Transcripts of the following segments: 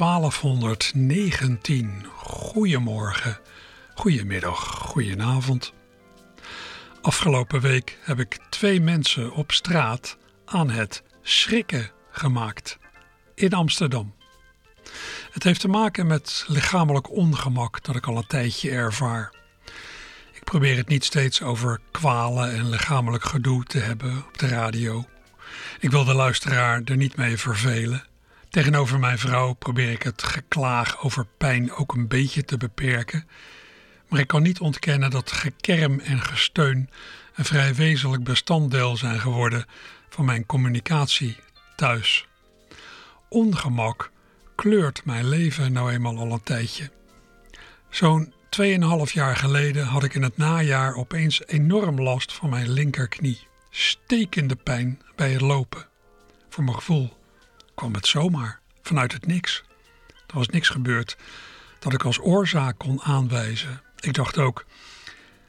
1219. Goedemorgen, goedemiddag, goedenavond. Afgelopen week heb ik twee mensen op straat aan het schrikken gemaakt in Amsterdam. Het heeft te maken met lichamelijk ongemak dat ik al een tijdje ervaar. Ik probeer het niet steeds over kwalen en lichamelijk gedoe te hebben op de radio. Ik wil de luisteraar er niet mee vervelen. Tegenover mijn vrouw probeer ik het geklaag over pijn ook een beetje te beperken. Maar ik kan niet ontkennen dat gekerm en gesteun een vrij wezenlijk bestanddeel zijn geworden van mijn communicatie thuis. Ongemak kleurt mijn leven nou eenmaal al een tijdje. Zo'n 2,5 jaar geleden had ik in het najaar opeens enorm last van mijn linkerknie. Stekende pijn bij het lopen. Voor mijn gevoel kwam het zomaar, vanuit het niks. Er was niks gebeurd dat ik als oorzaak kon aanwijzen. Ik dacht ook,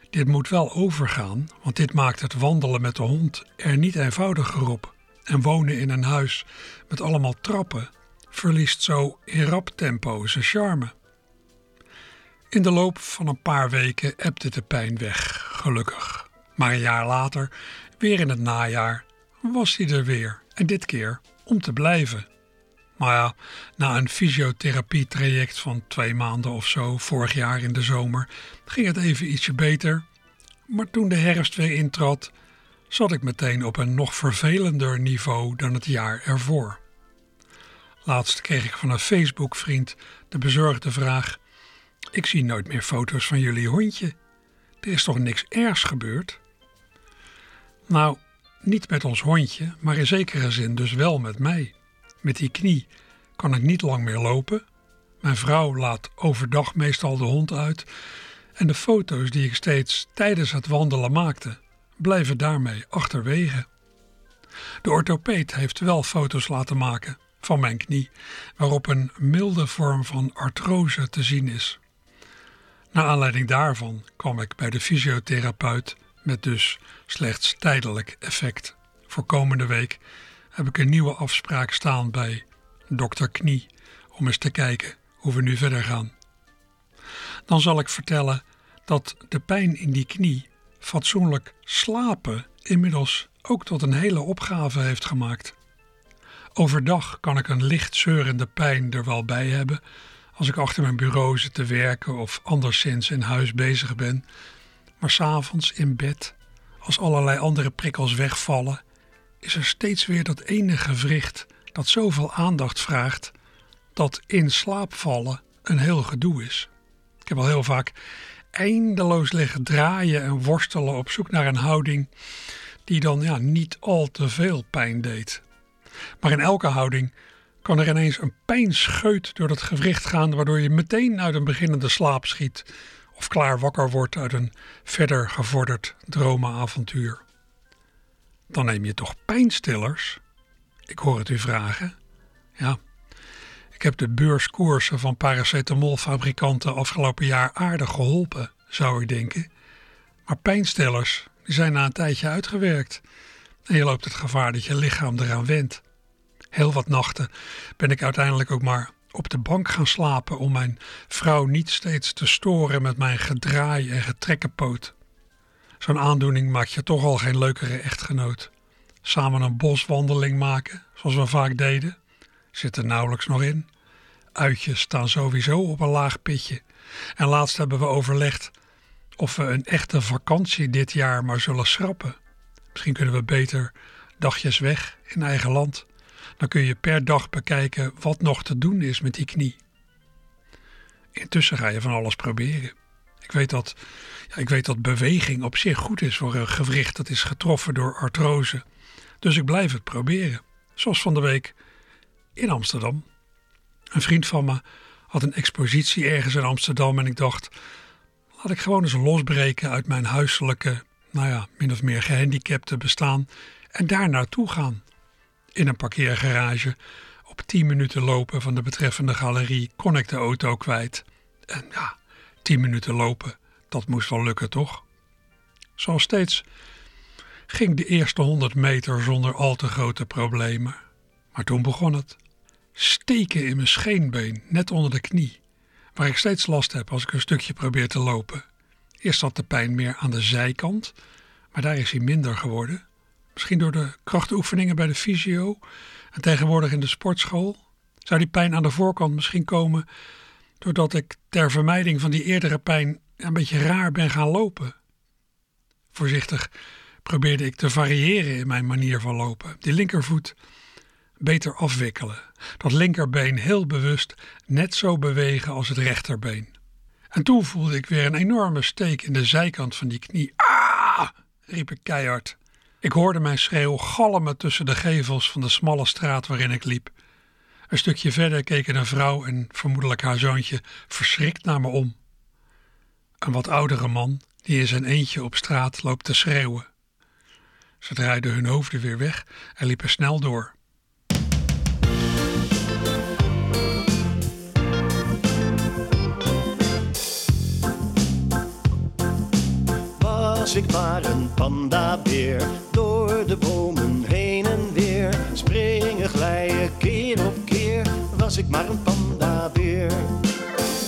dit moet wel overgaan, want dit maakt het wandelen met de hond er niet eenvoudiger op. En wonen in een huis met allemaal trappen verliest zo in rap tempo zijn charme. In de loop van een paar weken ebde de pijn weg, gelukkig. Maar een jaar later, weer in het najaar, was hij er weer. En dit keer om te blijven. Maar ja, na een fysiotherapietraject van twee maanden of zo, vorig jaar in de zomer, ging het even ietsje beter. Maar toen de herfst weer intrad, zat ik meteen op een nog vervelender niveau dan het jaar ervoor. Laatst kreeg ik van een Facebook-vriend de bezorgde vraag: Ik zie nooit meer foto's van jullie hondje. Er is toch niks ergs gebeurd? Nou, niet met ons hondje, maar in zekere zin dus wel met mij. Met die knie kan ik niet lang meer lopen. Mijn vrouw laat overdag meestal de hond uit. En de foto's die ik steeds tijdens het wandelen maakte, blijven daarmee achterwege. De orthopeed heeft wel foto's laten maken van mijn knie, waarop een milde vorm van artrose te zien is. Naar aanleiding daarvan kwam ik bij de fysiotherapeut met dus slechts tijdelijk effect. Voor komende week heb ik een nieuwe afspraak staan bij dokter Knie om eens te kijken hoe we nu verder gaan. Dan zal ik vertellen dat de pijn in die knie fatsoenlijk slapen inmiddels ook tot een hele opgave heeft gemaakt. Overdag kan ik een licht zeurende pijn er wel bij hebben als ik achter mijn bureau zit te werken of anderszins in huis bezig ben. Maar s'avonds in bed, als allerlei andere prikkels wegvallen, is er steeds weer dat ene gewricht dat zoveel aandacht vraagt dat in slaap vallen een heel gedoe is. Ik heb al heel vaak eindeloos liggen draaien en worstelen op zoek naar een houding die dan ja, niet al te veel pijn deed. Maar in elke houding kan er ineens een pijnscheut door het gewricht gaan, waardoor je meteen uit een beginnende slaap schiet of klaar wakker wordt uit een verder gevorderd dromenavontuur. Dan neem je toch pijnstillers? Ik hoor het u vragen. Ja, ik heb de beurskoersen van paracetamolfabrikanten afgelopen jaar aardig geholpen, zou ik denken. Maar pijnstillers die zijn na een tijdje uitgewerkt. En je loopt het gevaar dat je lichaam eraan wendt. Heel wat nachten ben ik uiteindelijk ook maar op de bank gaan slapen om mijn vrouw niet steeds te storen met mijn gedraai en getrekkenpoot. Zo'n aandoening maakt je toch al geen leukere echtgenoot. Samen een boswandeling maken, zoals we vaak deden, zit er nauwelijks nog in. Uitjes staan sowieso op een laag pitje. En laatst hebben we overlegd of we een echte vakantie dit jaar maar zullen schrappen. Misschien kunnen we beter dagjes weg in eigen land. Dan kun je per dag bekijken wat nog te doen is met die knie. Intussen ga je van alles proberen. Ik weet dat, ja, ik weet dat beweging op zich goed is voor een gewricht dat is getroffen door artrose. Dus ik blijf het proberen. Zoals van de week in Amsterdam. Een vriend van me had een expositie ergens in Amsterdam en ik dacht, laat ik gewoon eens losbreken uit mijn huiselijke, nou ja, min of meer gehandicapte bestaan en daar naartoe gaan. In een parkeergarage, op 10 minuten lopen van de betreffende galerie, kon ik de auto kwijt. En ja, 10 minuten lopen, dat moest wel lukken toch? Zoals steeds ging de eerste 100 meter zonder al te grote problemen. Maar toen begon het. Steken in mijn scheenbeen, net onder de knie, waar ik steeds last heb als ik een stukje probeer te lopen. Eerst zat de pijn meer aan de zijkant, maar daar is hij minder geworden. Misschien door de krachtoefeningen bij de fysio en tegenwoordig in de sportschool. Zou die pijn aan de voorkant misschien komen doordat ik ter vermijding van die eerdere pijn een beetje raar ben gaan lopen? Voorzichtig probeerde ik te variëren in mijn manier van lopen. Die linkervoet beter afwikkelen. Dat linkerbeen heel bewust net zo bewegen als het rechterbeen. En toen voelde ik weer een enorme steek in de zijkant van die knie. Ah! riep ik keihard. Ik hoorde mijn schreeuw galmen tussen de gevels van de smalle straat waarin ik liep. Een stukje verder keken een vrouw en vermoedelijk haar zoontje verschrikt naar me om. Een wat oudere man, die in zijn eentje op straat loopt te schreeuwen. Ze draaiden hun hoofden weer weg en liepen snel door. Was ik maar een pandabeer, door de bomen heen en weer, springen, glijden, keer op keer, was ik maar een pandabeer.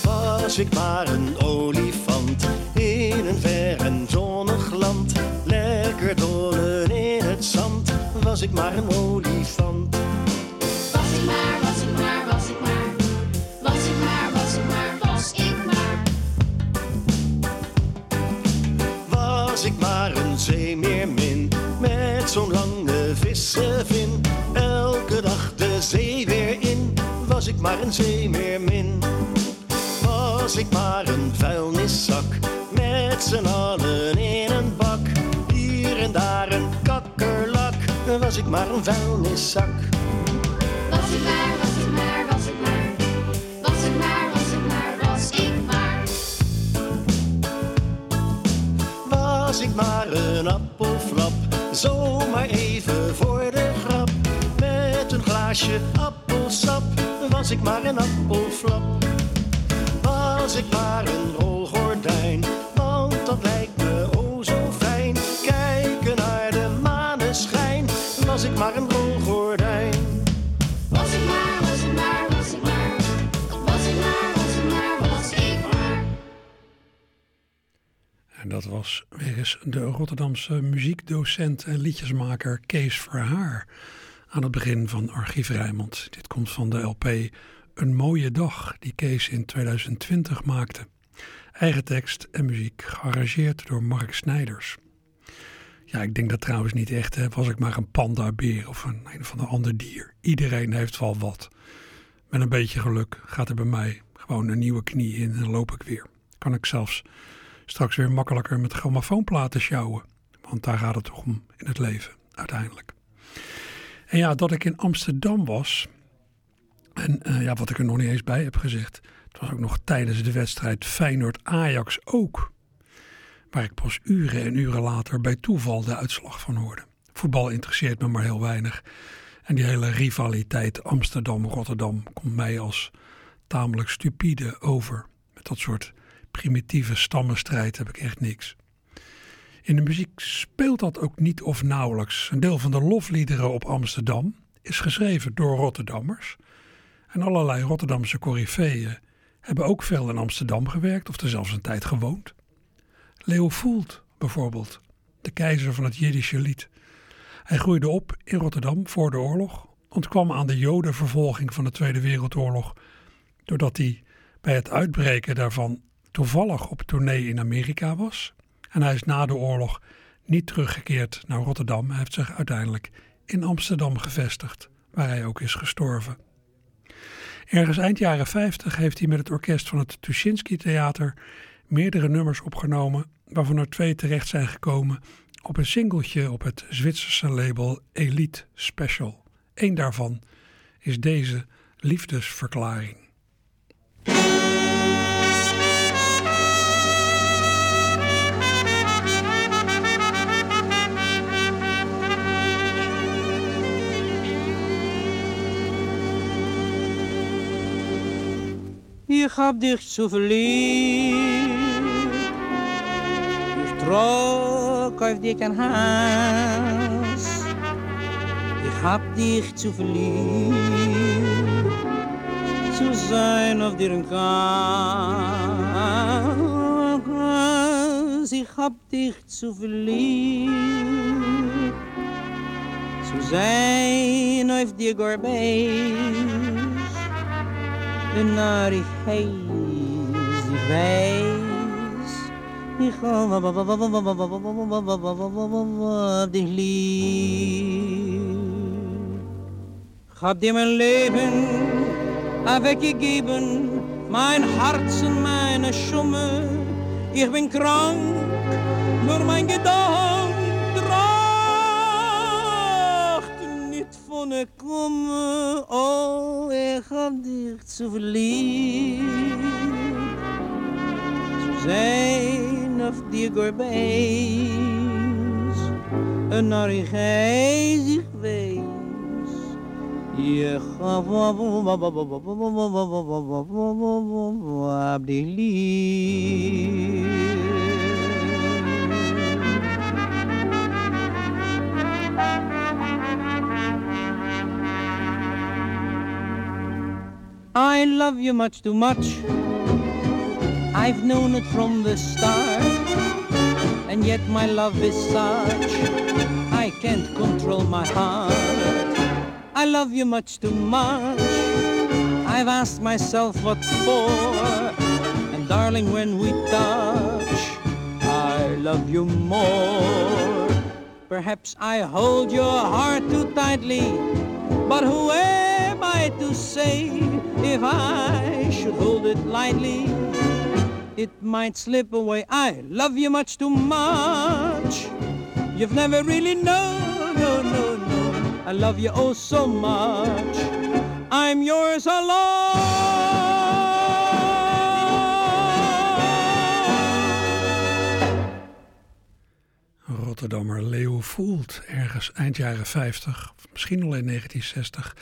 Was ik maar een olifant, in een ver en zonnig land, lekker dollen in het zand, was ik maar een olifant. Zeemeermin met zo'n lange vissenvin. Elke dag de zee weer in, was ik maar een zeemeermin. Was ik maar een vuilniszak met z'n allen in een bak. Hier en daar een kakkerlak, was ik maar een vuilniszak. Was ik maar, ik maar een appelflap, zomaar even voor de grap. Met een glaasje appelsap, was ik maar een appelflap. Was ik maar een was weer eens de Rotterdamse muziekdocent en liedjesmaker Kees Verhaar aan het begin van Archief Rijmond. Dit komt van de LP Een mooie dag die Kees in 2020 maakte. Eigen tekst en muziek gearrangeerd door Mark Snijders. Ja, ik denk dat trouwens niet echt. Was ik maar een pandabeer of een, een of ander dier. Iedereen heeft wel wat. Met een beetje geluk gaat er bij mij gewoon een nieuwe knie in en loop ik weer. Kan ik zelfs straks weer makkelijker met grammofoonplaten sjouwen. Want daar gaat het toch om in het leven, uiteindelijk. En ja, dat ik in Amsterdam was. En eh, ja, wat ik er nog niet eens bij heb gezegd. Het was ook nog tijdens de wedstrijd Feyenoord-Ajax ook. Waar ik pas uren en uren later bij toeval de uitslag van hoorde. Voetbal interesseert me maar heel weinig. En die hele rivaliteit Amsterdam-Rotterdam komt mij als tamelijk stupide over. Met dat soort primitieve stammenstrijd heb ik echt niks. In de muziek speelt dat ook niet of nauwelijks. Een deel van de lofliederen op Amsterdam is geschreven door Rotterdammers. En allerlei Rotterdamse coryfeeën hebben ook veel in Amsterdam gewerkt of er zelfs een tijd gewoond. Leo Voelt bijvoorbeeld, de keizer van het Jiddische lied. Hij groeide op in Rotterdam voor de oorlog, ontkwam aan de Jodenvervolging van de Tweede Wereldoorlog, doordat hij bij het uitbreken daarvan toevallig op tournee in Amerika was. En hij is na de oorlog niet teruggekeerd naar Rotterdam. Hij heeft zich uiteindelijk in Amsterdam gevestigd, waar hij ook is gestorven. Ergens eind jaren 50 heeft hij met het orkest van het Tuschinski Theater meerdere nummers opgenomen, waarvan er twee terecht zijn gekomen op een singeltje op het Zwitserse label Elite Special. Eén daarvan is deze liefdesverklaring. Ich hab dich zu verlieb. Ich trok auf dir kein Hass. Ich hab dich zu verlieb. Zu sein auf dir ein Kass. Ich hab dich zu verlieb. Zu sein auf dir Gourmet een narigheid, ik weiß, ich hab dich lieb. Hab dir mein Leben weggegeben, mein Herz und meine Schumme. Ich bin krank, nur mein Gedanke Zu zijn auf dir Gorbeis, een narigheid ich weiß. Ich hab dich lieb. I love you much too much. I've known it from the start. And yet my love is such, I can't control my heart. I love you much too much. I've asked myself what for. And darling, when we touch, I love you more. Perhaps I hold your heart too tightly, but who am I to say if I should hold it lightly? It might slip away. I love you much too much. You've never really known, no, no, no. I love you oh so much. I'm yours alone. Rotterdammer Leo Voelt ergens eind jaren 50, of misschien al in 1960,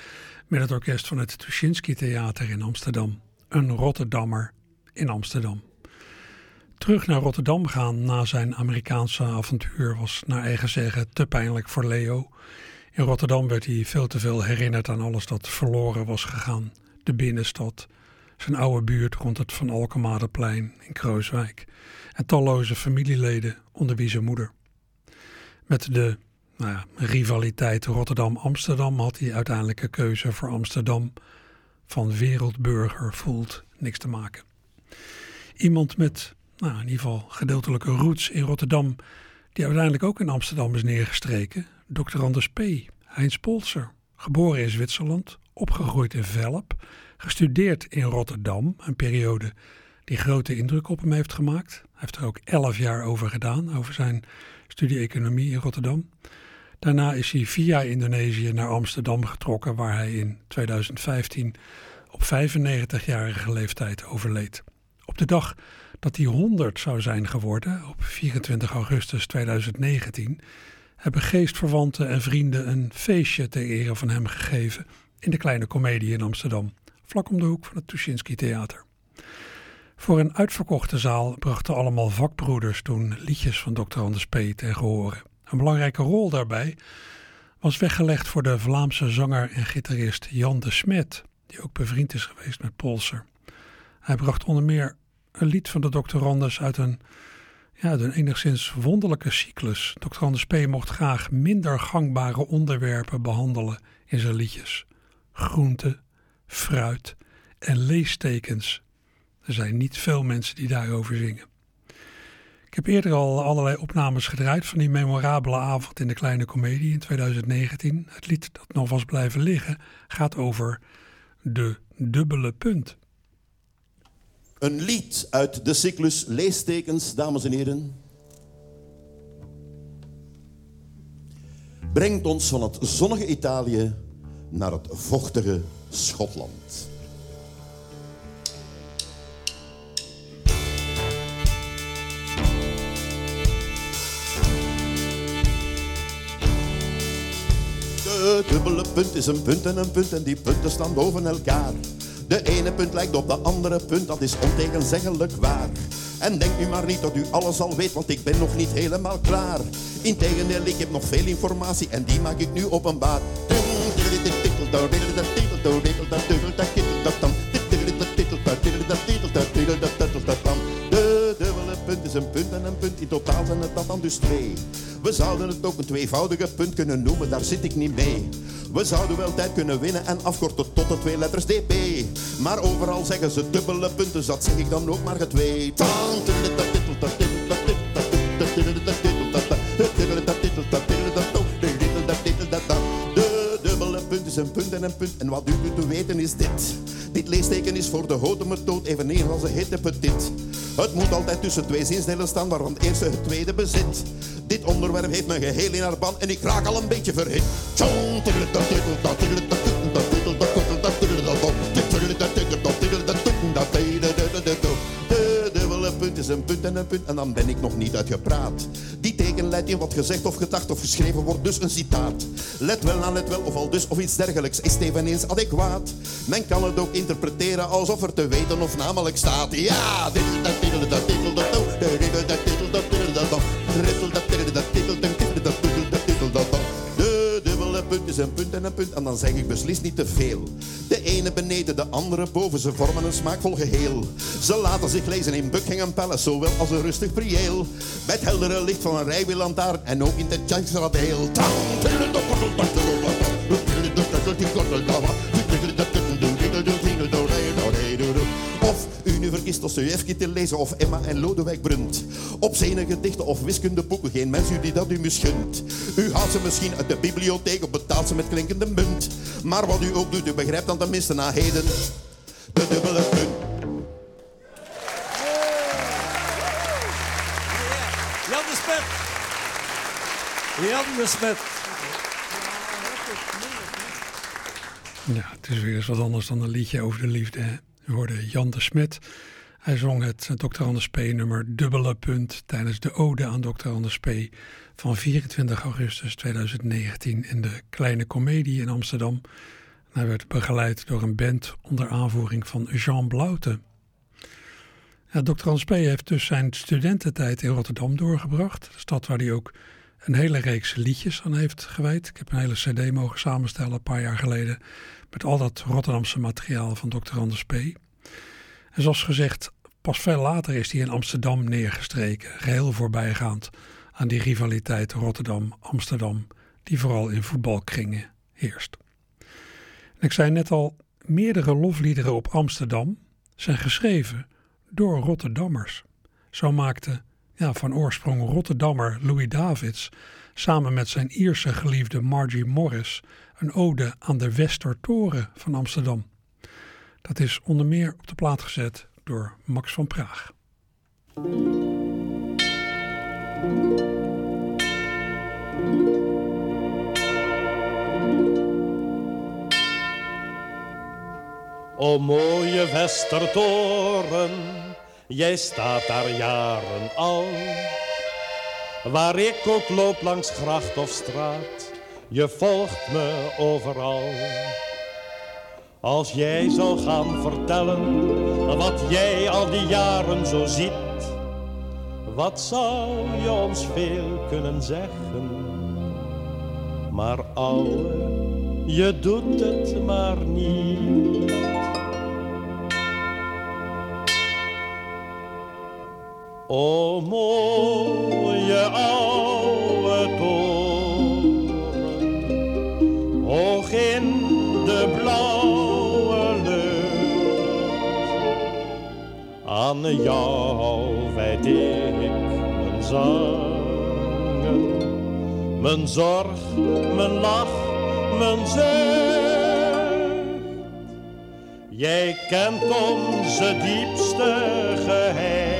met het orkest van het Tuschinski Theater in Amsterdam. Een Rotterdammer in Amsterdam. Terug naar Rotterdam gaan na zijn Amerikaanse avontuur was naar eigen zeggen te pijnlijk voor Leo. In Rotterdam werd hij veel te veel herinnerd aan alles dat verloren was gegaan. De binnenstad, zijn oude buurt rond het Van Alkemadeplein in Krooswijk en talloze familieleden onder wie zijn moeder. Met de nou ja, rivaliteit Rotterdam-Amsterdam had hij uiteindelijk een keuze voor Amsterdam van wereldburger voelt niks te maken. Iemand met nou, in ieder geval gedeeltelijke roots in Rotterdam, die uiteindelijk ook in Amsterdam is neergestreken, Dr. Anders P. Heinz Polser, geboren in Zwitserland, opgegroeid in Velp, gestudeerd in Rotterdam, een periode die grote indruk op hem heeft gemaakt. Hij heeft er ook elf jaar over gedaan, over zijn studie economie in Rotterdam. Daarna is hij via Indonesië naar Amsterdam getrokken, waar hij in 2015 op 95-jarige leeftijd overleed. Op de dag dat hij 100 zou zijn geworden, op 24 augustus 2019, hebben geestverwanten en vrienden een feestje ter ere van hem gegeven in de Kleine Comedie in Amsterdam, vlak om de hoek van het Tuschinski Theater. Voor een uitverkochte zaal brachten allemaal vakbroeders toen liedjes van Dr. Anders P. ten gehore. Een belangrijke rol daarbij was weggelegd voor de Vlaamse zanger en gitarist Jan de Smet, die ook bevriend is geweest met Polser. Hij bracht onder meer een lied van de Dr. Anders uit een, ja, een enigszins wonderlijke cyclus. Anders P. mocht graag minder gangbare onderwerpen behandelen in zijn liedjes. Groente, fruit en leestekens. Er zijn niet veel mensen die daarover zingen. Ik heb eerder al allerlei opnames gedraaid van die memorabele avond in de Kleine Comedie in 2019. Het lied dat nog was blijven liggen gaat over de dubbele punt. Een lied uit de cyclus Leestekens, dames en heren. Brengt ons van het zonnige Italië naar het vochtige Schotland. De dubbele punt is een punt en een punt en die punten staan boven elkaar. De ene punt lijkt op de andere punt, dat is ontegenzeggelijk waar. En denk nu maar niet dat u alles al weet, want ik ben nog niet helemaal klaar. Integendeel, ik heb nog veel informatie en die maak ik nu openbaar. Punt is een punt en een punt. In totaal zijn het dat dan dus twee. We zouden het ook een tweevoudige punt kunnen noemen, daar zit ik niet mee. We zouden wel tijd kunnen winnen en afkorten tot de twee letters DP. Maar overal zeggen ze dubbele punten, dus dat zeg ik dan ook maar getwee. De dubbele punt is een punt en een punt. En wat u moet weten is dit. Dit leesteken is voor de houten methode eveneens als een hitte petit. Het moet altijd tussen twee zinsdelen staan waarvan het eerste het tweede bezit. Dit onderwerp heeft mijn geheel in haar ban en ik raak al een beetje verhit. Een punt en een punt en dan ben ik nog niet uitgepraat. Die teken wat gezegd of gedacht of geschreven wordt, dus een citaat. Let wel aan, let wel, of al dus of iets dergelijks is eveneens adequaat. Men kan het ook interpreteren alsof er te weten of namelijk staat. Ja, dit dat, dat, dat, dat, dat, dat, dat, is een punt en een punt en dan zeg ik beslist niet te veel. De ene beneden, de andere boven, ze vormen een smaakvol geheel. Ze laten zich lezen in Buckingham Palace, zowel als een rustig prieel. Met heldere licht van een rijwielantaarn en ook in de Tjansradeel. Verkiest Dostoevsky te lezen of Emma en Lodewijk Brunt. Op zijn gedichten of wiskundeboeken, geen mens u die dat u misgunt. U haalt ze misschien uit de bibliotheek of betaalt ze met klinkende munt. Maar wat u ook doet, u begrijpt dan tenminste na heden de dubbele punt. Jan de Smet. Jan de Smet. Ja, het is weer eens wat anders dan een liedje over de liefde. Hè? We hoorden Jan de Smet. Hij zong het Dr. Anders P. nummer Dubbele Punt tijdens de ode aan Dr. Anders P. van 24 augustus 2019 in de Kleine Comedie in Amsterdam. Hij werd begeleid door een band onder aanvoering van Jean Blaute. Ja, Dr. Anders P. heeft dus zijn studententijd in Rotterdam doorgebracht. De stad waar hij ook een hele reeks liedjes aan heeft gewijd. Ik heb een hele cd mogen samenstellen een paar jaar geleden met al dat Rotterdamse materiaal van Dr. Anders P. En zoals gezegd, pas veel later is hij in Amsterdam neergestreken, geheel voorbijgaand aan die rivaliteit Rotterdam-Amsterdam, die vooral in voetbalkringen heerst. En ik zei net al, meerdere lofliederen op Amsterdam zijn geschreven door Rotterdammers. Zo maakte van oorsprong Rotterdammer Louis Davids samen met zijn Ierse geliefde Margie Morris een ode aan de Westertoren van Amsterdam. Dat is onder meer op de plaat gezet door Max van Praag. O mooie Westertoren, jij staat daar jaren al. Waar ik ook loop langs gracht of straat, je volgt me overal. Als jij zou gaan vertellen wat jij al die jaren zo ziet, wat zou je ons veel kunnen zeggen? Maar ouwe, je doet het maar niet. O mooie oude toren, hoog in de blauwe lucht. Aan jou wijd ik mijn zangen, mijn zorg, mijn lach, mijn zucht. Jij kent onze diepste geheimen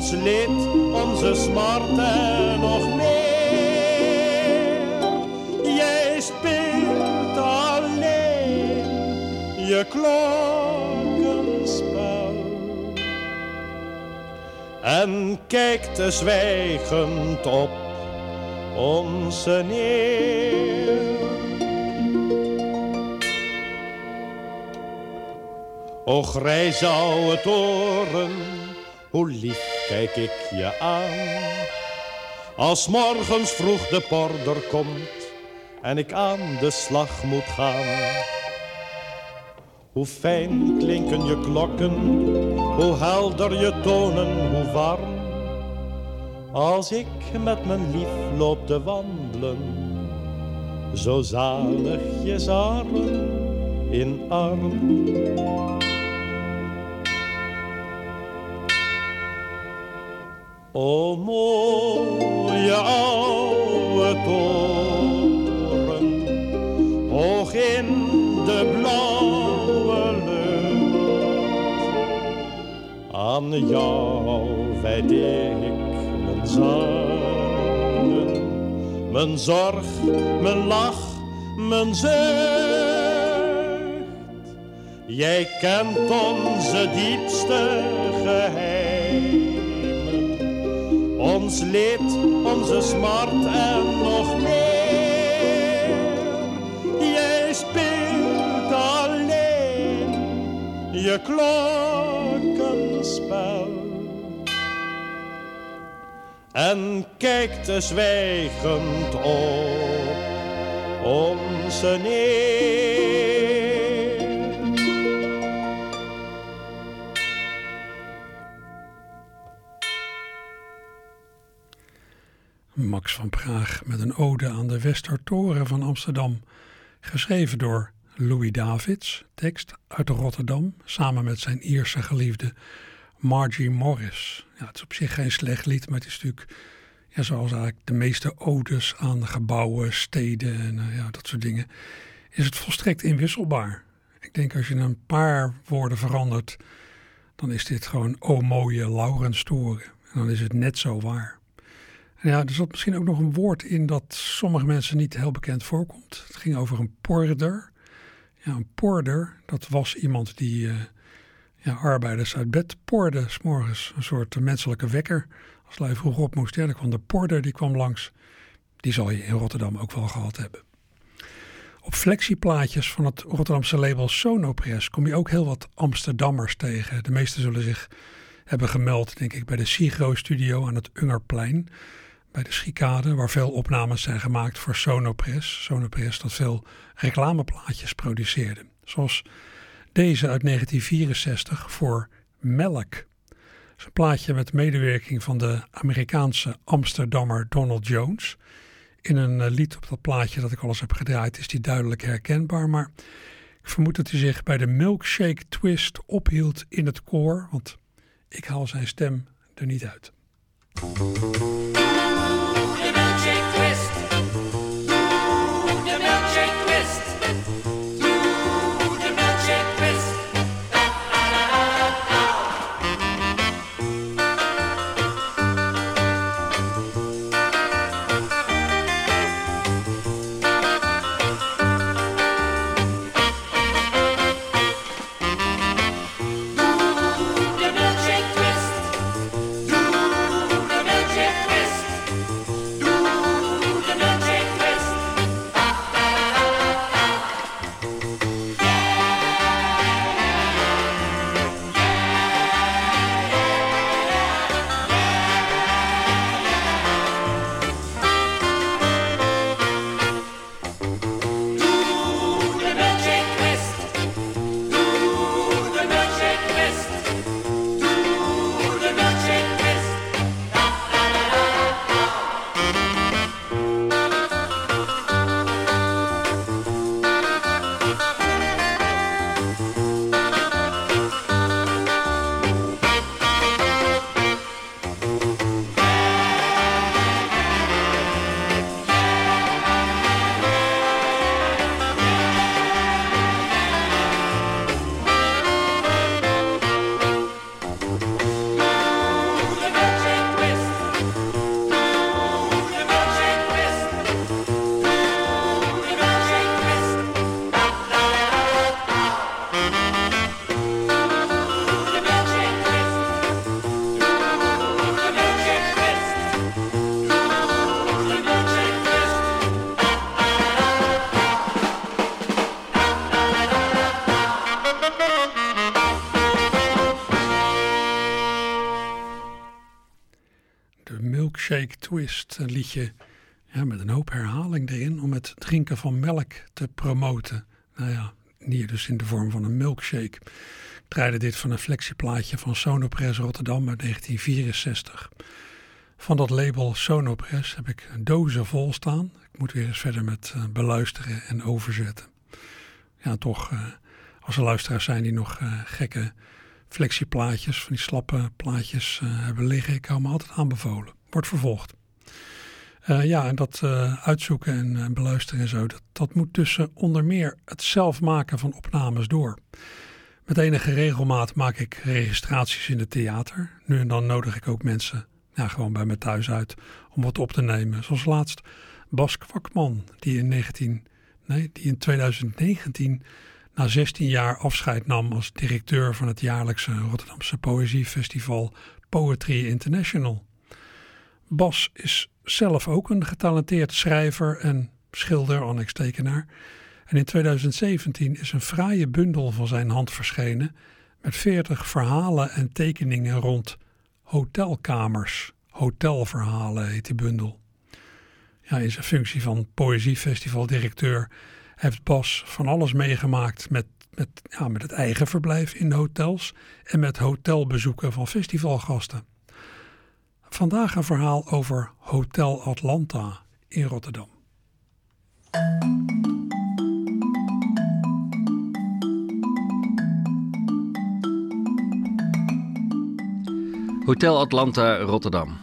ons leed, onze smart en nog meer. Jij speelt alleen je klokkenspel en kijkt zwijgend op onze neer. O grijze oude toren, hoe lief kijk ik je aan. Als morgens vroeg de porder komt en ik aan de slag moet gaan. Hoe fijn klinken je klokken, hoe helder je tonen, hoe warm. Als ik met mijn lief loop te wandelen, zo zalig je arm in arm. O mooie oude toren, hoog in de blauwe lucht. Aan jou wijd ik mijn zangen, mijn zorg, mijn lach, mijn zucht. Jij kent onze diepste geheimen ons onze smart en nog meer. Jij speelt alleen je klokkenspel. En kijkt zwijgend op onze neer. Van Praag met een ode aan de Westertoren van Amsterdam, geschreven door Louis Davids, tekst uit Rotterdam, samen met zijn Ierse geliefde Margie Morris. Ja, het is op zich geen slecht lied, maar het is natuurlijk, ja, zoals eigenlijk de meeste odes aan gebouwen, steden en uh, ja, dat soort dingen, is het volstrekt inwisselbaar. Ik denk als je een paar woorden verandert, dan is dit gewoon o mooie Laurenstoren. En dan is het net zo waar. Ja, er zat misschien ook nog een woord in dat sommige mensen niet heel bekend voorkomt. Het ging over een porder. Ja, een porder, dat was iemand die uh, ja, arbeiders uit bed porde, s morgens. Een soort menselijke wekker. Als lui vroeg op moest, ja, dan kwam de porder, die kwam langs. Die zal je in Rotterdam ook wel gehad hebben. Op flexieplaatjes van het Rotterdamse label Sonopress kom je ook heel wat Amsterdammers tegen. De meesten zullen zich hebben gemeld, denk ik, bij de Sigro-studio aan het Ungerplein bij de Schikade, waar veel opnames zijn gemaakt voor Sonopress. Sonopress dat veel reclameplaatjes produceerde. Zoals deze uit 1964 voor Melk. Een plaatje met medewerking van de Amerikaanse Amsterdammer Donald Jones. In een lied op dat plaatje dat ik alles heb gedraaid is die duidelijk herkenbaar, maar ik vermoed dat hij zich bij de Milkshake Twist ophield in het koor, want ik haal zijn stem er niet uit. Twist. Een liedje ja, met een hoop herhaling erin om het drinken van melk te promoten. Nou ja, hier dus in de vorm van een milkshake. Ik draaide dit van een flexieplaatje van Sonopress Rotterdam uit 1964. Van dat label Sonopress heb ik dozen vol staan. Ik moet weer eens verder met uh, beluisteren en overzetten. Ja, toch, uh, als er luisteraars zijn die nog uh, gekke flexieplaatjes, van die slappe plaatjes hebben liggen, ik hou me altijd aanbevolen. Wordt vervolgd. Ja, en dat uitzoeken en beluisteren en zo, dat, dat moet tussen onder meer het zelf maken van opnames door. Met enige regelmaat maak ik registraties in het theater. Nu en dan nodig ik ook mensen ja, gewoon bij me thuis uit om wat op te nemen. Zoals laatst Bas Kwakman, die in, 19, nee, die in 2019 na 16 jaar afscheid nam als directeur van het jaarlijkse Rotterdamse Poëziefestival Poetry International. Bas is zelf ook een getalenteerd schrijver en schilder, annextekenaar. En in 2017 is een fraaie bundel van zijn hand verschenen met 40 verhalen en tekeningen rond hotelkamers. Hotelverhalen heet die bundel. Ja, in zijn functie van poëziefestivaldirecteur heeft Bas van alles meegemaakt met, met, ja, met het eigen verblijf in hotels en met hotelbezoeken van festivalgasten. Vandaag een verhaal over Hotel Atlanta in Rotterdam. Hotel Atlanta, Rotterdam.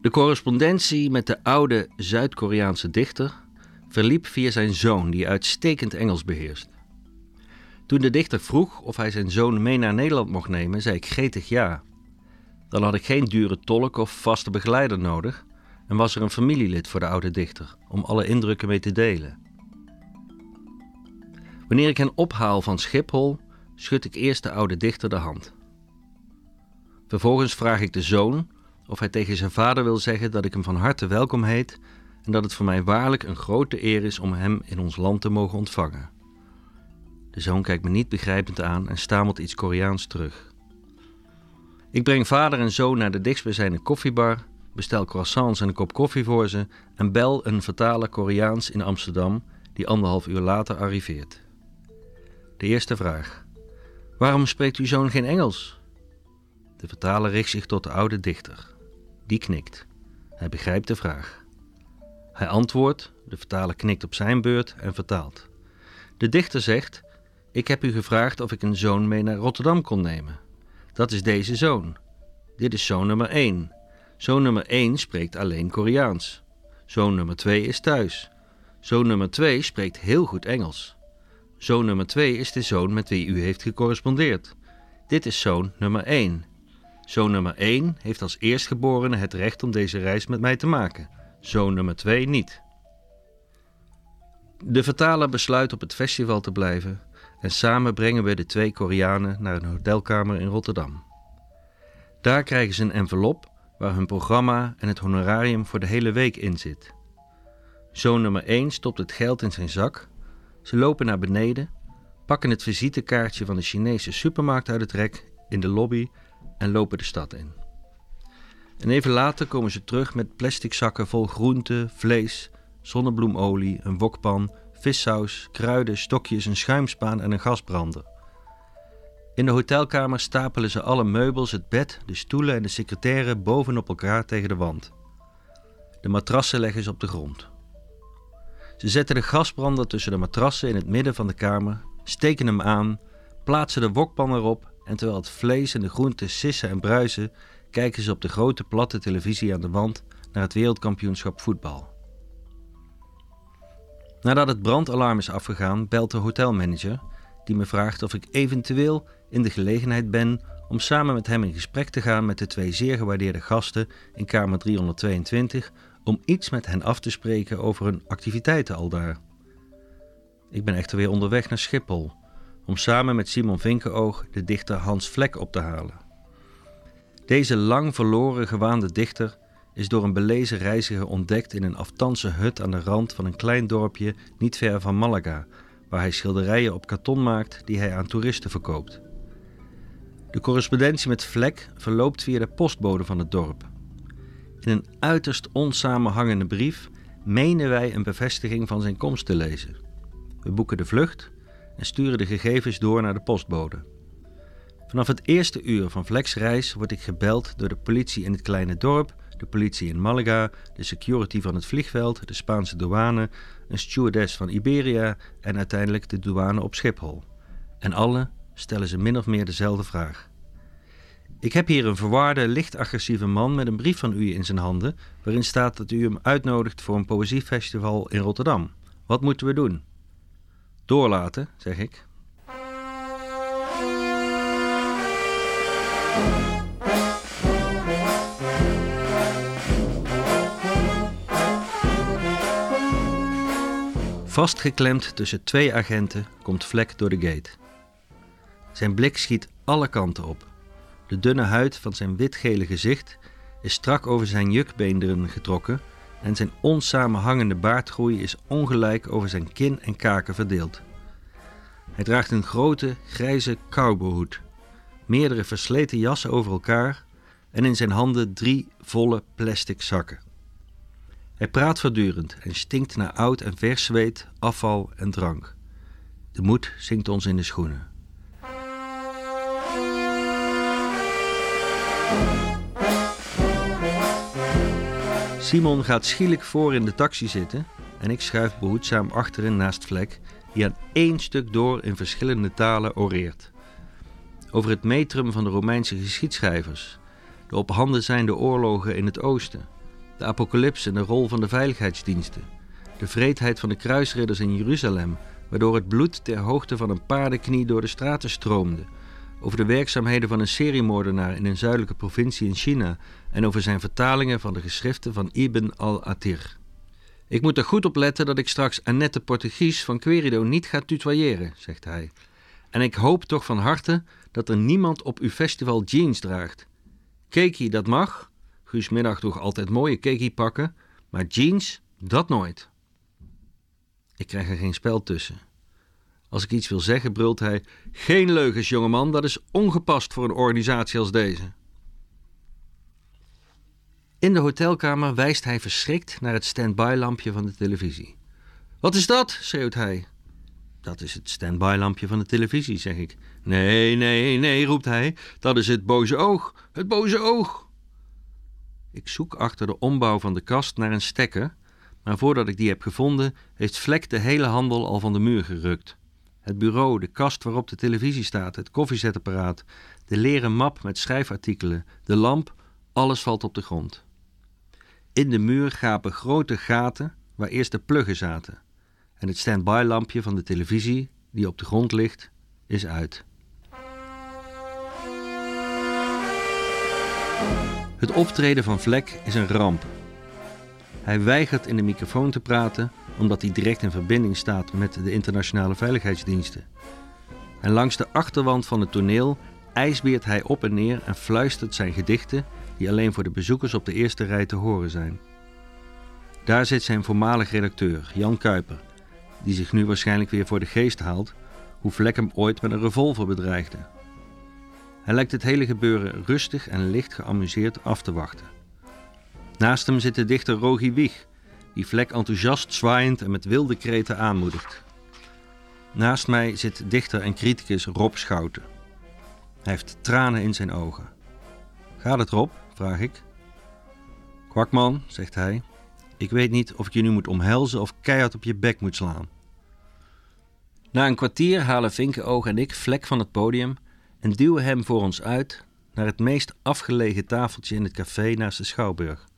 De correspondentie met de oude Zuid-Koreaanse dichter verliep via zijn zoon, die uitstekend Engels beheerst. Toen de dichter vroeg of hij zijn zoon mee naar Nederland mocht nemen, zei ik gretig ja. Dan had ik geen dure tolk of vaste begeleider nodig en was er een familielid voor de oude dichter om alle indrukken mee te delen. Wanneer ik hen ophaal van Schiphol, schud ik eerst de oude dichter de hand. Vervolgens vraag ik de zoon of hij tegen zijn vader wil zeggen dat ik hem van harte welkom heet en dat het voor mij waarlijk een grote eer is om hem in ons land te mogen ontvangen. De zoon kijkt me niet begrijpend aan en stamelt iets Koreaans terug. Ik breng vader en zoon naar de dichtstbijzijnde koffiebar, bestel croissants en een kop koffie voor ze en bel een vertaler Koreaans in Amsterdam die anderhalf uur later arriveert. De eerste vraag: Waarom spreekt uw zoon geen Engels? De vertaler richt zich tot de oude dichter. Die knikt. Hij begrijpt de vraag. Hij antwoordt, de vertaler knikt op zijn beurt en vertaalt. De dichter zegt: Ik heb u gevraagd of ik een zoon mee naar Rotterdam kon nemen. Dat is deze zoon. Dit is zoon nummer 1. Zoon nummer 1 spreekt alleen Koreaans. Zoon nummer 2 is thuis. Zoon nummer 2 spreekt heel goed Engels. Zoon nummer 2 is de zoon met wie u heeft gecorrespondeerd. Dit is zoon nummer 1. Zoon nummer 1 heeft als eerstgeborene het recht om deze reis met mij te maken. Zoon nummer 2 niet. De vertaler besluit op het festival te blijven en samen brengen we de twee Koreanen naar een hotelkamer in Rotterdam. Daar krijgen ze een envelop waar hun programma en het honorarium voor de hele week in zit. Zoon nummer 1 stopt het geld in zijn zak. Ze lopen naar beneden, pakken het visitekaartje van de Chinese supermarkt uit het rek in de lobby en lopen de stad in. En even later komen ze terug met plastic zakken vol groenten, vlees, zonnebloemolie, een wokpan, vissaus, kruiden, stokjes, een schuimspaan en een gasbrander. In de hotelkamer stapelen ze alle meubels, het bed, de stoelen en de secretaire bovenop elkaar tegen de wand. De matrassen leggen ze op de grond. Ze zetten de gasbrander tussen de matrassen in het midden van de kamer, steken hem aan, plaatsen de wokpan erop en terwijl het vlees en de groenten sissen en bruisen, kijken ze op de grote platte televisie aan de wand naar het wereldkampioenschap voetbal. Nadat het brandalarm is afgegaan, belt de hotelmanager, die me vraagt of ik eventueel in de gelegenheid ben om samen met hem in gesprek te gaan met de twee zeer gewaardeerde gasten in kamer 322 om iets met hen af te spreken over hun activiteiten aldaar. Ik ben echter weer onderweg naar Schiphol om samen met Simon Vinkenoog de dichter Hans Vlek op te halen. Deze lang verloren gewaande dichter is door een belezen reiziger ontdekt in een aftanse hut aan de rand van een klein dorpje niet ver van Malaga, waar hij schilderijen op karton maakt die hij aan toeristen verkoopt. De correspondentie met Vlek verloopt via de postbode van het dorp. In een uiterst onsamenhangende brief menen wij een bevestiging van zijn komst te lezen. We boeken de vlucht en sturen de gegevens door naar de postbode. Vanaf het eerste uur van Flex reis word ik gebeld door de politie in het kleine dorp, de politie in Malaga, de security van het vliegveld, de Spaanse douane, een stewardess van Iberia en uiteindelijk de douane op Schiphol. En alle stellen ze min of meer dezelfde vraag. Ik heb hier een verwaarde, licht agressieve man met een brief van u in zijn handen, waarin staat dat u hem uitnodigt voor een poëziefestival in Rotterdam. Wat moeten we doen? Doorlaten, zeg ik. Vastgeklemd tussen twee agenten komt Vlek door de gate. Zijn blik schiet alle kanten op. De dunne huid van zijn witgele gezicht is strak over zijn jukbeenderen getrokken en zijn onsamenhangende baardgroei is ongelijk over zijn kin en kaken verdeeld. Hij draagt een grote, grijze cowboyhoed, meerdere versleten jassen over elkaar en in zijn handen drie volle plastic zakken. Hij praat voortdurend en stinkt naar oud en vers zweet, afval en drank. De moed zinkt ons in de schoenen. Simon gaat schielijk voor in de taxi zitten en ik schuif behoedzaam achterin naast Vlek, die aan één stuk door in verschillende talen oreert. Over het metrum van de Romeinse geschiedschrijvers, de op handen zijnde oorlogen in het oosten, de apocalyps en de rol van de veiligheidsdiensten, de vreedheid van de kruisridders in Jeruzalem, waardoor het bloed ter hoogte van een paardenknie door de straten stroomde, over de werkzaamheden van een seriemoordenaar in een zuidelijke provincie in China en over zijn vertalingen van de geschriften van Ibn al-Atir. Ik moet er goed op letten dat ik straks Annette Portugies van Querido niet ga tutoyeren, zegt hij. En ik hoop toch van harte dat er niemand op uw festival jeans draagt. Keki, dat mag. Guus Middag droeg altijd mooie keki pakken, maar jeans, dat nooit. Ik krijg er geen spel tussen. Als ik iets wil zeggen, brult hij: Geen leugens, jongeman, dat is ongepast voor een organisatie als deze. In de hotelkamer wijst hij verschrikt naar het stand-by-lampje van de televisie. Wat is dat? schreeuwt hij. Dat is het stand-by-lampje van de televisie, zeg ik. Nee, nee, nee, roept hij. Dat is het boze oog. Het boze oog. Ik zoek achter de ombouw van de kast naar een stekker, maar voordat ik die heb gevonden, heeft Vlek de hele handel al van de muur gerukt. Het bureau, de kast waarop de televisie staat, het koffiezetapparaat, de leren map met schrijfartikelen, de lamp, alles valt op de grond. In de muur gapen grote gaten waar eerst de pluggen zaten. En het stand-by lampje van de televisie, die op de grond ligt, is uit. Het optreden van Vlek is een ramp. Hij weigert in de microfoon te praten omdat hij direct in verbinding staat met de internationale veiligheidsdiensten. En langs de achterwand van het toneel ijsbeert hij op en neer en fluistert zijn gedichten die alleen voor de bezoekers op de eerste rij te horen zijn. Daar zit zijn voormalig redacteur, Jan Kuiper, die zich nu waarschijnlijk weer voor de geest haalt hoe Vlek hem ooit met een revolver bedreigde. Hij lijkt het hele gebeuren rustig en licht geamuseerd af te wachten. Naast hem zit de dichter Rogi Wieg, die Vlek enthousiast zwaaiend en met wilde kreten aanmoedigt. Naast mij zit dichter en criticus Rob Schouten. Hij heeft tranen in zijn ogen. Gaat het Rob? vraag ik. Kwakman, zegt hij, ik weet niet of ik je nu moet omhelzen of keihard op je bek moet slaan. Na een kwartier halen Vinkenoog en ik Vlek van het podium en duwen hem voor ons uit naar het meest afgelegen tafeltje in het café naast de Schouwburg.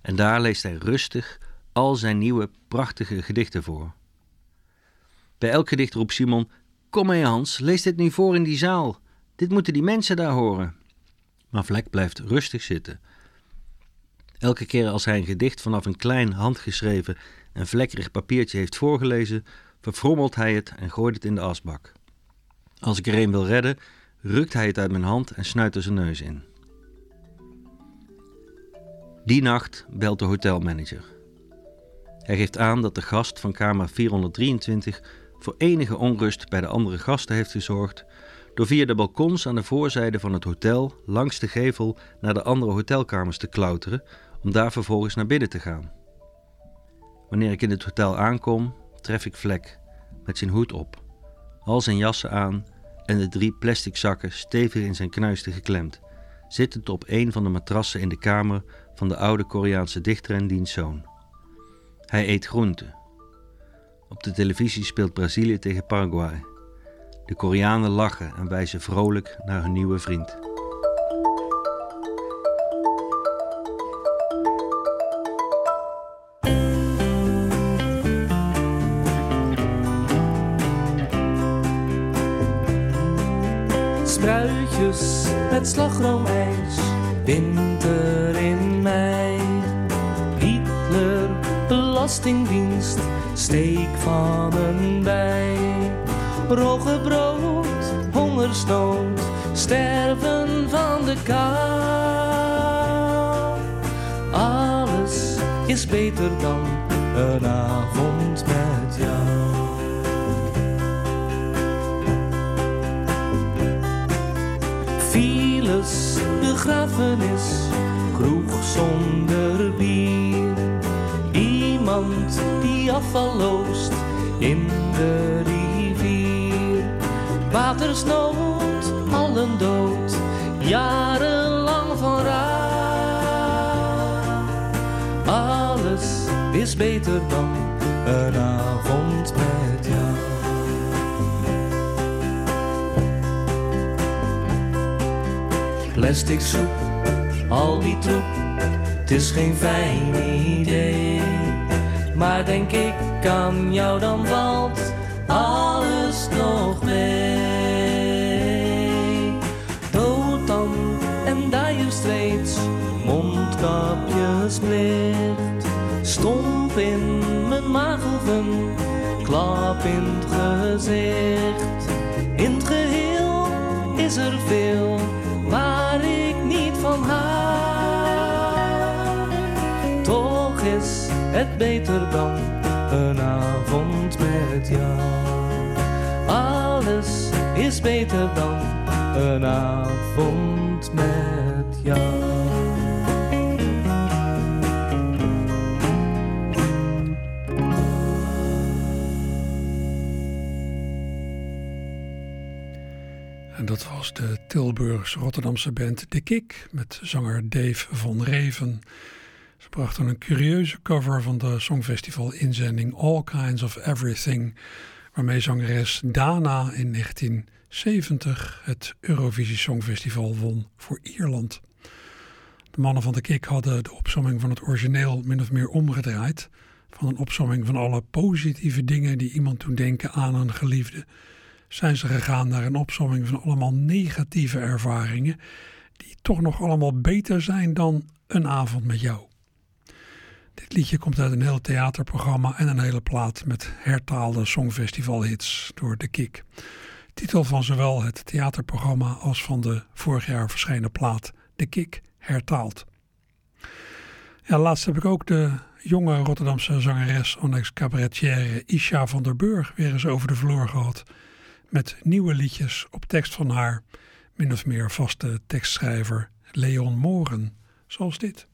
En daar leest hij rustig al zijn nieuwe prachtige gedichten voor. Bij elk gedicht roept Simon: Kom mee, Hans, lees dit nu voor in die zaal. Dit moeten die mensen daar horen. Maar Vlek blijft rustig zitten. Elke keer als hij een gedicht vanaf een klein handgeschreven en vlekkerig papiertje heeft voorgelezen, verfrommelt hij het en gooit het in de asbak. Als ik er een wil redden, rukt hij het uit mijn hand en snuit er zijn neus in. Die nacht belt de hotelmanager. Hij geeft aan dat de gast van kamer 423 voor enige onrust bij de andere gasten heeft gezorgd door via de balkons aan de voorzijde van het hotel langs de gevel naar de andere hotelkamers te klauteren, om daar vervolgens naar binnen te gaan. Wanneer ik in het hotel aankom, tref ik Vlek met zijn hoed op, al zijn jassen aan en de drie plastic zakken stevig in zijn knuisten geklemd, zittend op een van de matrassen in de kamer van de oude Koreaanse dichter en diens zoon. Hij eet groenten. Op de televisie speelt Brazilië tegen Paraguay. De Koreanen lachen en wijzen vrolijk naar hun nieuwe vriend. Met slagroomijs, winter in mei. Hitler, belastingdienst, steek van een bij. Roggebrood, hongersnood, sterven van de kou. Alles is beter dan een avond met Files, begrafenis, kroeg zonder bier. Iemand die afval loost in de rivier. Watersnood, allen dood, jarenlang van raar. Alles is beter dan een avond Plastic soep, al die troep, het is geen fijn idee. Maar denk ik aan jou, dan valt alles nog mee. Dood dan en dire straits, mondkapjes plicht. Stomp in mijn maag klap in het gezicht. In het geheel is er veel waar ik niet van hou. Toch is het beter dan een avond met jou. Alles is beter dan een avond met jou. De Tilburgs-Rotterdamse band De Kik met zanger Dave van Reven. Ze brachten een curieuze cover van de Songfestival inzending All Kinds of Everything, waarmee zangeres Dana in 1970 het Eurovisie Songfestival won voor Ierland. De mannen van De Kik hadden de opsomming van het origineel min of meer omgedraaid. Van een opsomming van alle positieve dingen die iemand doen denken aan een geliefde zijn ze gegaan naar een opsomming van allemaal negatieve ervaringen, die toch nog allemaal beter zijn dan een avond met jou. Dit liedje komt uit een heel theaterprogramma en een hele plaat met hertaalde songfestivalhits door De Kik. Titel van zowel het theaterprogramma als van de vorig jaar verschenen plaat De Kik hertaald. Ja, laatst heb ik ook de jonge Rotterdamse zangeres Onyx cabaretière Isha van der Burg weer eens over de vloer gehad met nieuwe liedjes op tekst van haar min of meer vaste tekstschrijver Leon Moren, zoals dit.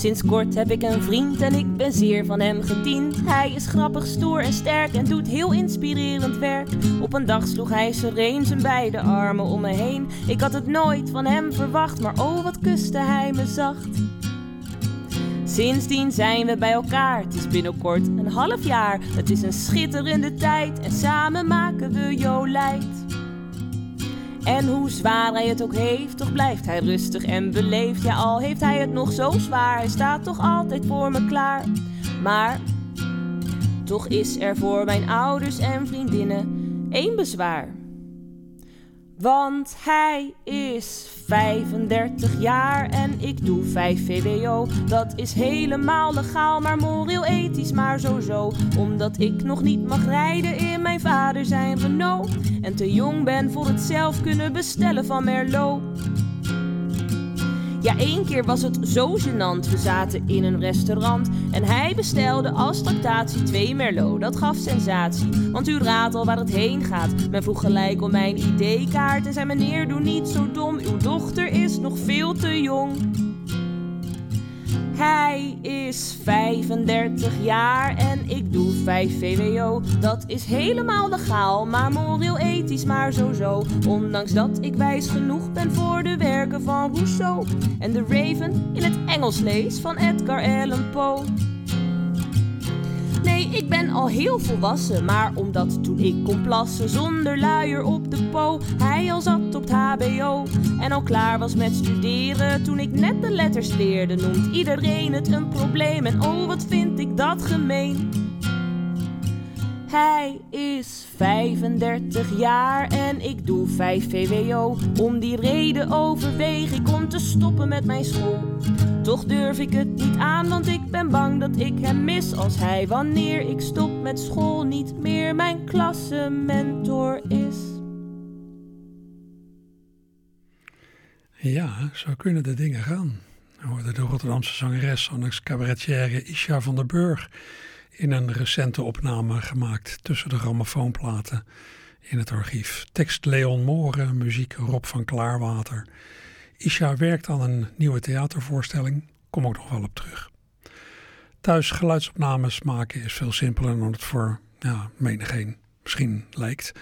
Sinds kort heb ik een vriend en ik ben zeer van hem gediend. Hij is grappig, stoer en sterk en doet heel inspirerend werk. Op een dag sloeg hij sereen zijn beide armen om me heen. Ik had het nooit van hem verwacht, maar oh wat kuste hij me zacht. Sindsdien zijn we bij elkaar, het is binnenkort een half jaar. Het is een schitterende tijd en samen maken we Jolijt. En hoe zwaar hij het ook heeft, toch blijft hij rustig en beleefd. Ja, al heeft hij het nog zo zwaar, hij staat toch altijd voor me klaar. Maar toch is er voor mijn ouders en vriendinnen één bezwaar. Want hij is 35 jaar en ik doe 5 VWO. Dat is helemaal legaal, maar moreel ethisch maar zo zo. Omdat ik nog niet mag rijden in mijn vader zijn Renault. En te jong ben voor het zelf kunnen bestellen van Merlot. Ja, één keer was het zo gênant. We zaten in een restaurant en hij bestelde als tractatie twee Merlot. Dat gaf sensatie, want u raadt al waar het heen gaat. Men vroeg gelijk om mijn ID-kaart en zei meneer, doe niet zo dom. Uw dochter is nog veel te jong. Hij is 35 jaar en ik doe 5 VWO. Dat is helemaal legaal, maar moreel ethisch maar zo zo. Ondanks dat ik wijs genoeg ben voor de werken van Rousseau. En de Raven in het Engels lees van Edgar Allan Poe. Nee, ik ben al heel volwassen, maar omdat toen ik kon plassen zonder luier op de po, hij al zat op het HBO en al klaar was met studeren toen ik net de letters leerde, noemt iedereen het een probleem en oh wat vind ik dat gemeen. Hij is 35 jaar en ik doe 5 VWO. Om die reden overweeg ik om te stoppen met mijn school. Toch durf ik het niet aan, want ik ben bang dat ik hem mis als hij wanneer ik stop met school niet meer mijn klassementor is. Ja, zo kunnen de dingen gaan. We de Rotterdamse zangeres Annex cabaretière Isha van der Burg in een recente opname gemaakt tussen de grammofoonplaten in het archief. Tekst Leon Moren, muziek Rob van Klaarwater. Isha werkt aan een nieuwe theatervoorstelling, kom ook nog wel op terug. Thuis geluidsopnames maken is veel simpeler dan het voor ja, menigeen misschien lijkt.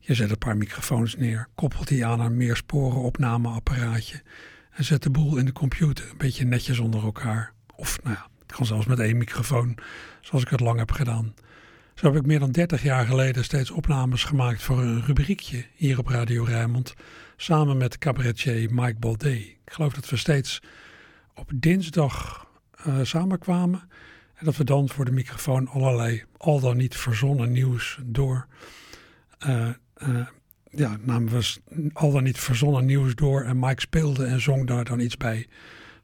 Je zet een paar microfoons neer, koppelt die aan een meersporen opnameapparaatje en zet de boel in de computer een beetje netjes onder elkaar. Of nou ja, het kan zelfs met één microfoon, zoals ik het lang heb gedaan. Zo heb ik meer dan 30 jaar geleden steeds opnames gemaakt voor een rubriekje hier op Radio Rijnmond, samen met cabaretier Mike Baldé. Ik geloof dat we steeds op dinsdag uh, samenkwamen en dat we dan voor de microfoon allerlei al dan niet verzonnen nieuws door. Uh, uh, ja, namen we al dan niet verzonnen nieuws door en Mike speelde en zong daar dan iets bij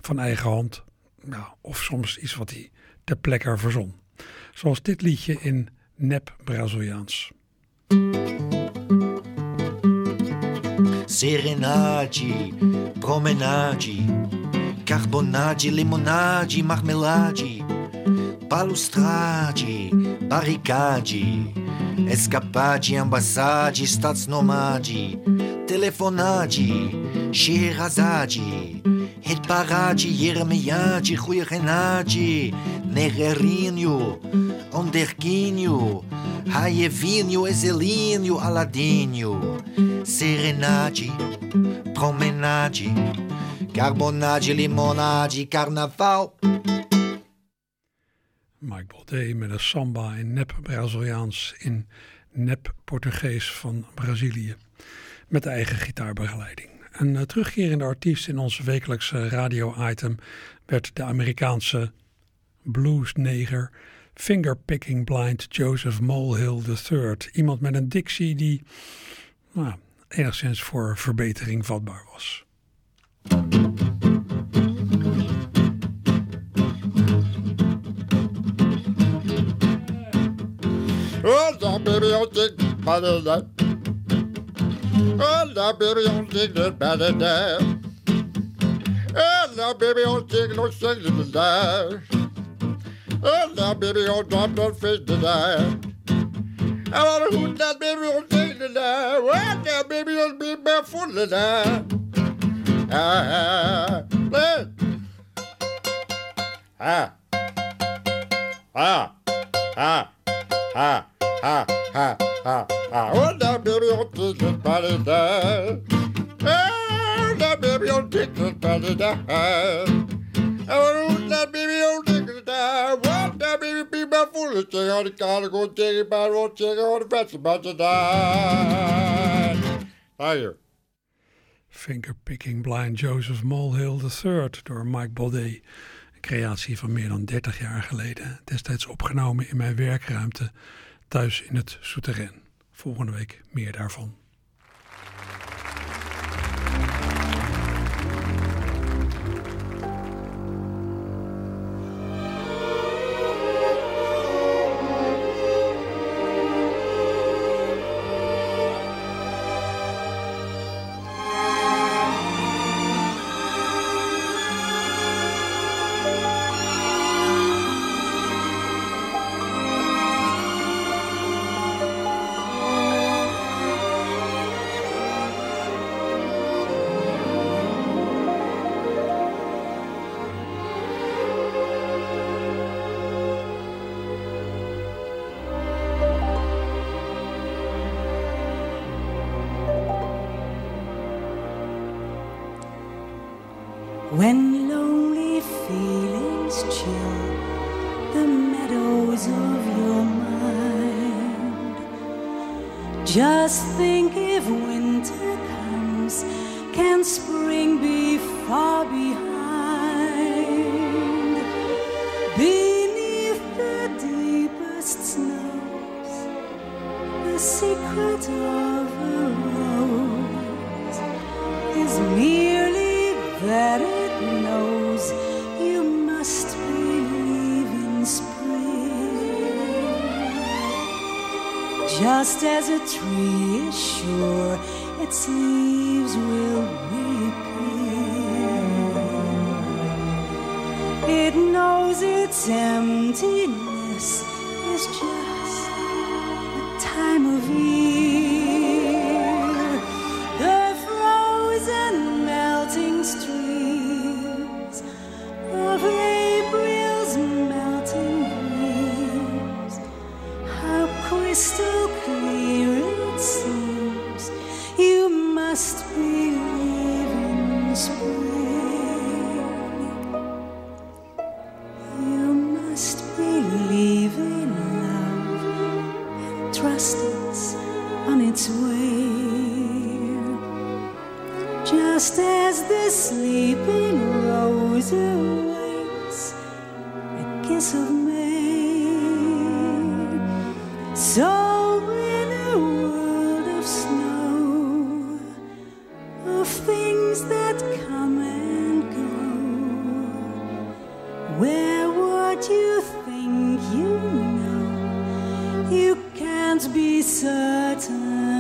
van eigen hand. Nou, of soms iets wat hij ter plekke verzon. Zoals dit liedje in nep Braziliaans. Serenade, promenade, carbonade, limonade, marmelade, balustrade, barricade, escapade, ambassade, stadsnomade, telefonade, Scheherazade, Hitparade, Jeremiade, goeie Renade, Negerinho, Onderquinho, Raievinho, Ezelinho, Aladinho, Serenade, Promenade, Carbonade, Limonade, Carnaval. Mike Baldé met een samba in nep Braziliaans in nep Portugees van Brazilië. Met eigen gitaarbegeleiding. Een uh, terugkerende artiest in ons wekelijkse radio-item werd de Amerikaanse bluesneger fingerpicking blind Joseph Molehill III. Iemand met een dictie die nou, enigszins voor verbetering vatbaar was. Oh, baby, I'll take better that. Oh, baby, I'll take that better that. Oh, I'll take no singing to die. Oh, that baby, oh, drop that fish tonight. I wanna hoot that baby on thing tonight. Well, that baby on be barefoot tonight. Ah, ah, ah, ah, ah, ah, ah, ah, ah, ah. Oh, that baby on thing tonight. Oh, that baby on thing tonight. I wanna hoot that baby on take it on the fence about to die. Thank you. Fingerpicking Blind Joseph Molehill III door Mike Baudet. Een creatie van meer dan 30 jaar geleden. Destijds opgenomen in mijn werkruimte thuis in het souterrain. Volgende week meer daarvan. Just as a tree is sure its leaves will reappear, it knows its emptiness be certain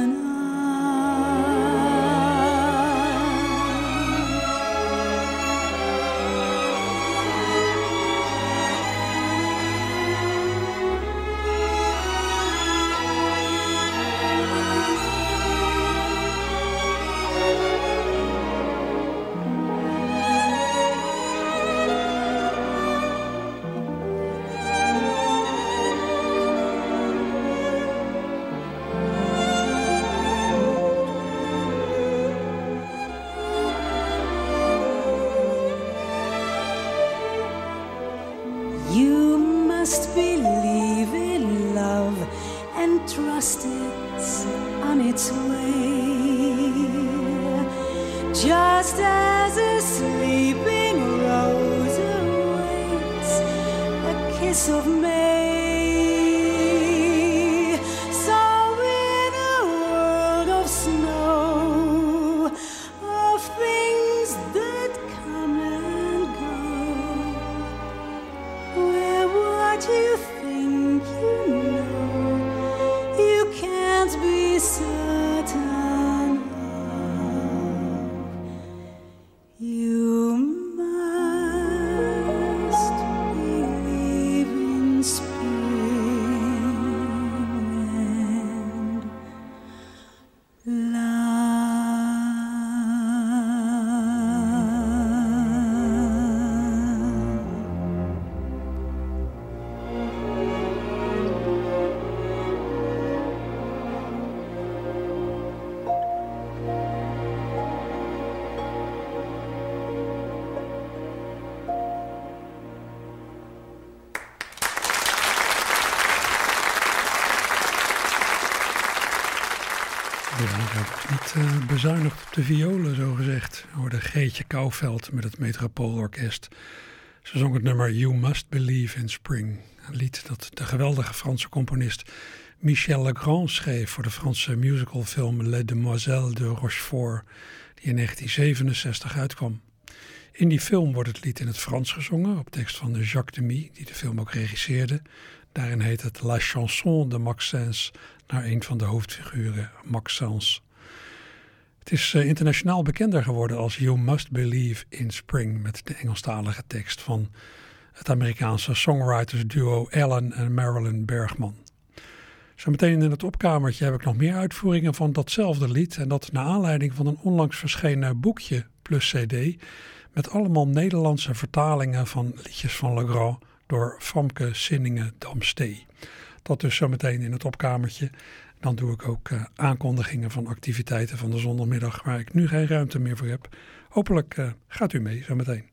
bezuinigd op de violen, zo gezegd. hoorde Geetje Kouwveld met het Metropoolorkest. Ze zong het nummer You Must Believe in Spring. Een lied dat de geweldige Franse componist Michel Legrand schreef voor de Franse musicalfilm Les Demoiselles de Rochefort, die in 1967 uitkwam. In die film wordt het lied in het Frans gezongen, op tekst van Jacques Demy, die de film ook regisseerde. Daarin heet het La Chanson de Maxence, naar een van de hoofdfiguren, Maxence. Het is eh, internationaal bekender geworden als You Must Believe in Spring, met de Engelstalige tekst van het Amerikaanse songwritersduo Alan en Marilyn Bergman. Zometeen in het opkamertje heb ik nog meer uitvoeringen van datzelfde lied. En dat naar aanleiding van een onlangs verschenen boekje plus CD. Met allemaal Nederlandse vertalingen van liedjes van Legrand door Famke Sinningen Damstee. Dat dus zometeen in het opkamertje. Dan doe ik ook eh, aankondigingen van activiteiten van de zondagmiddag waar ik nu geen ruimte meer voor heb. Hopelijk eh, gaat u mee zometeen.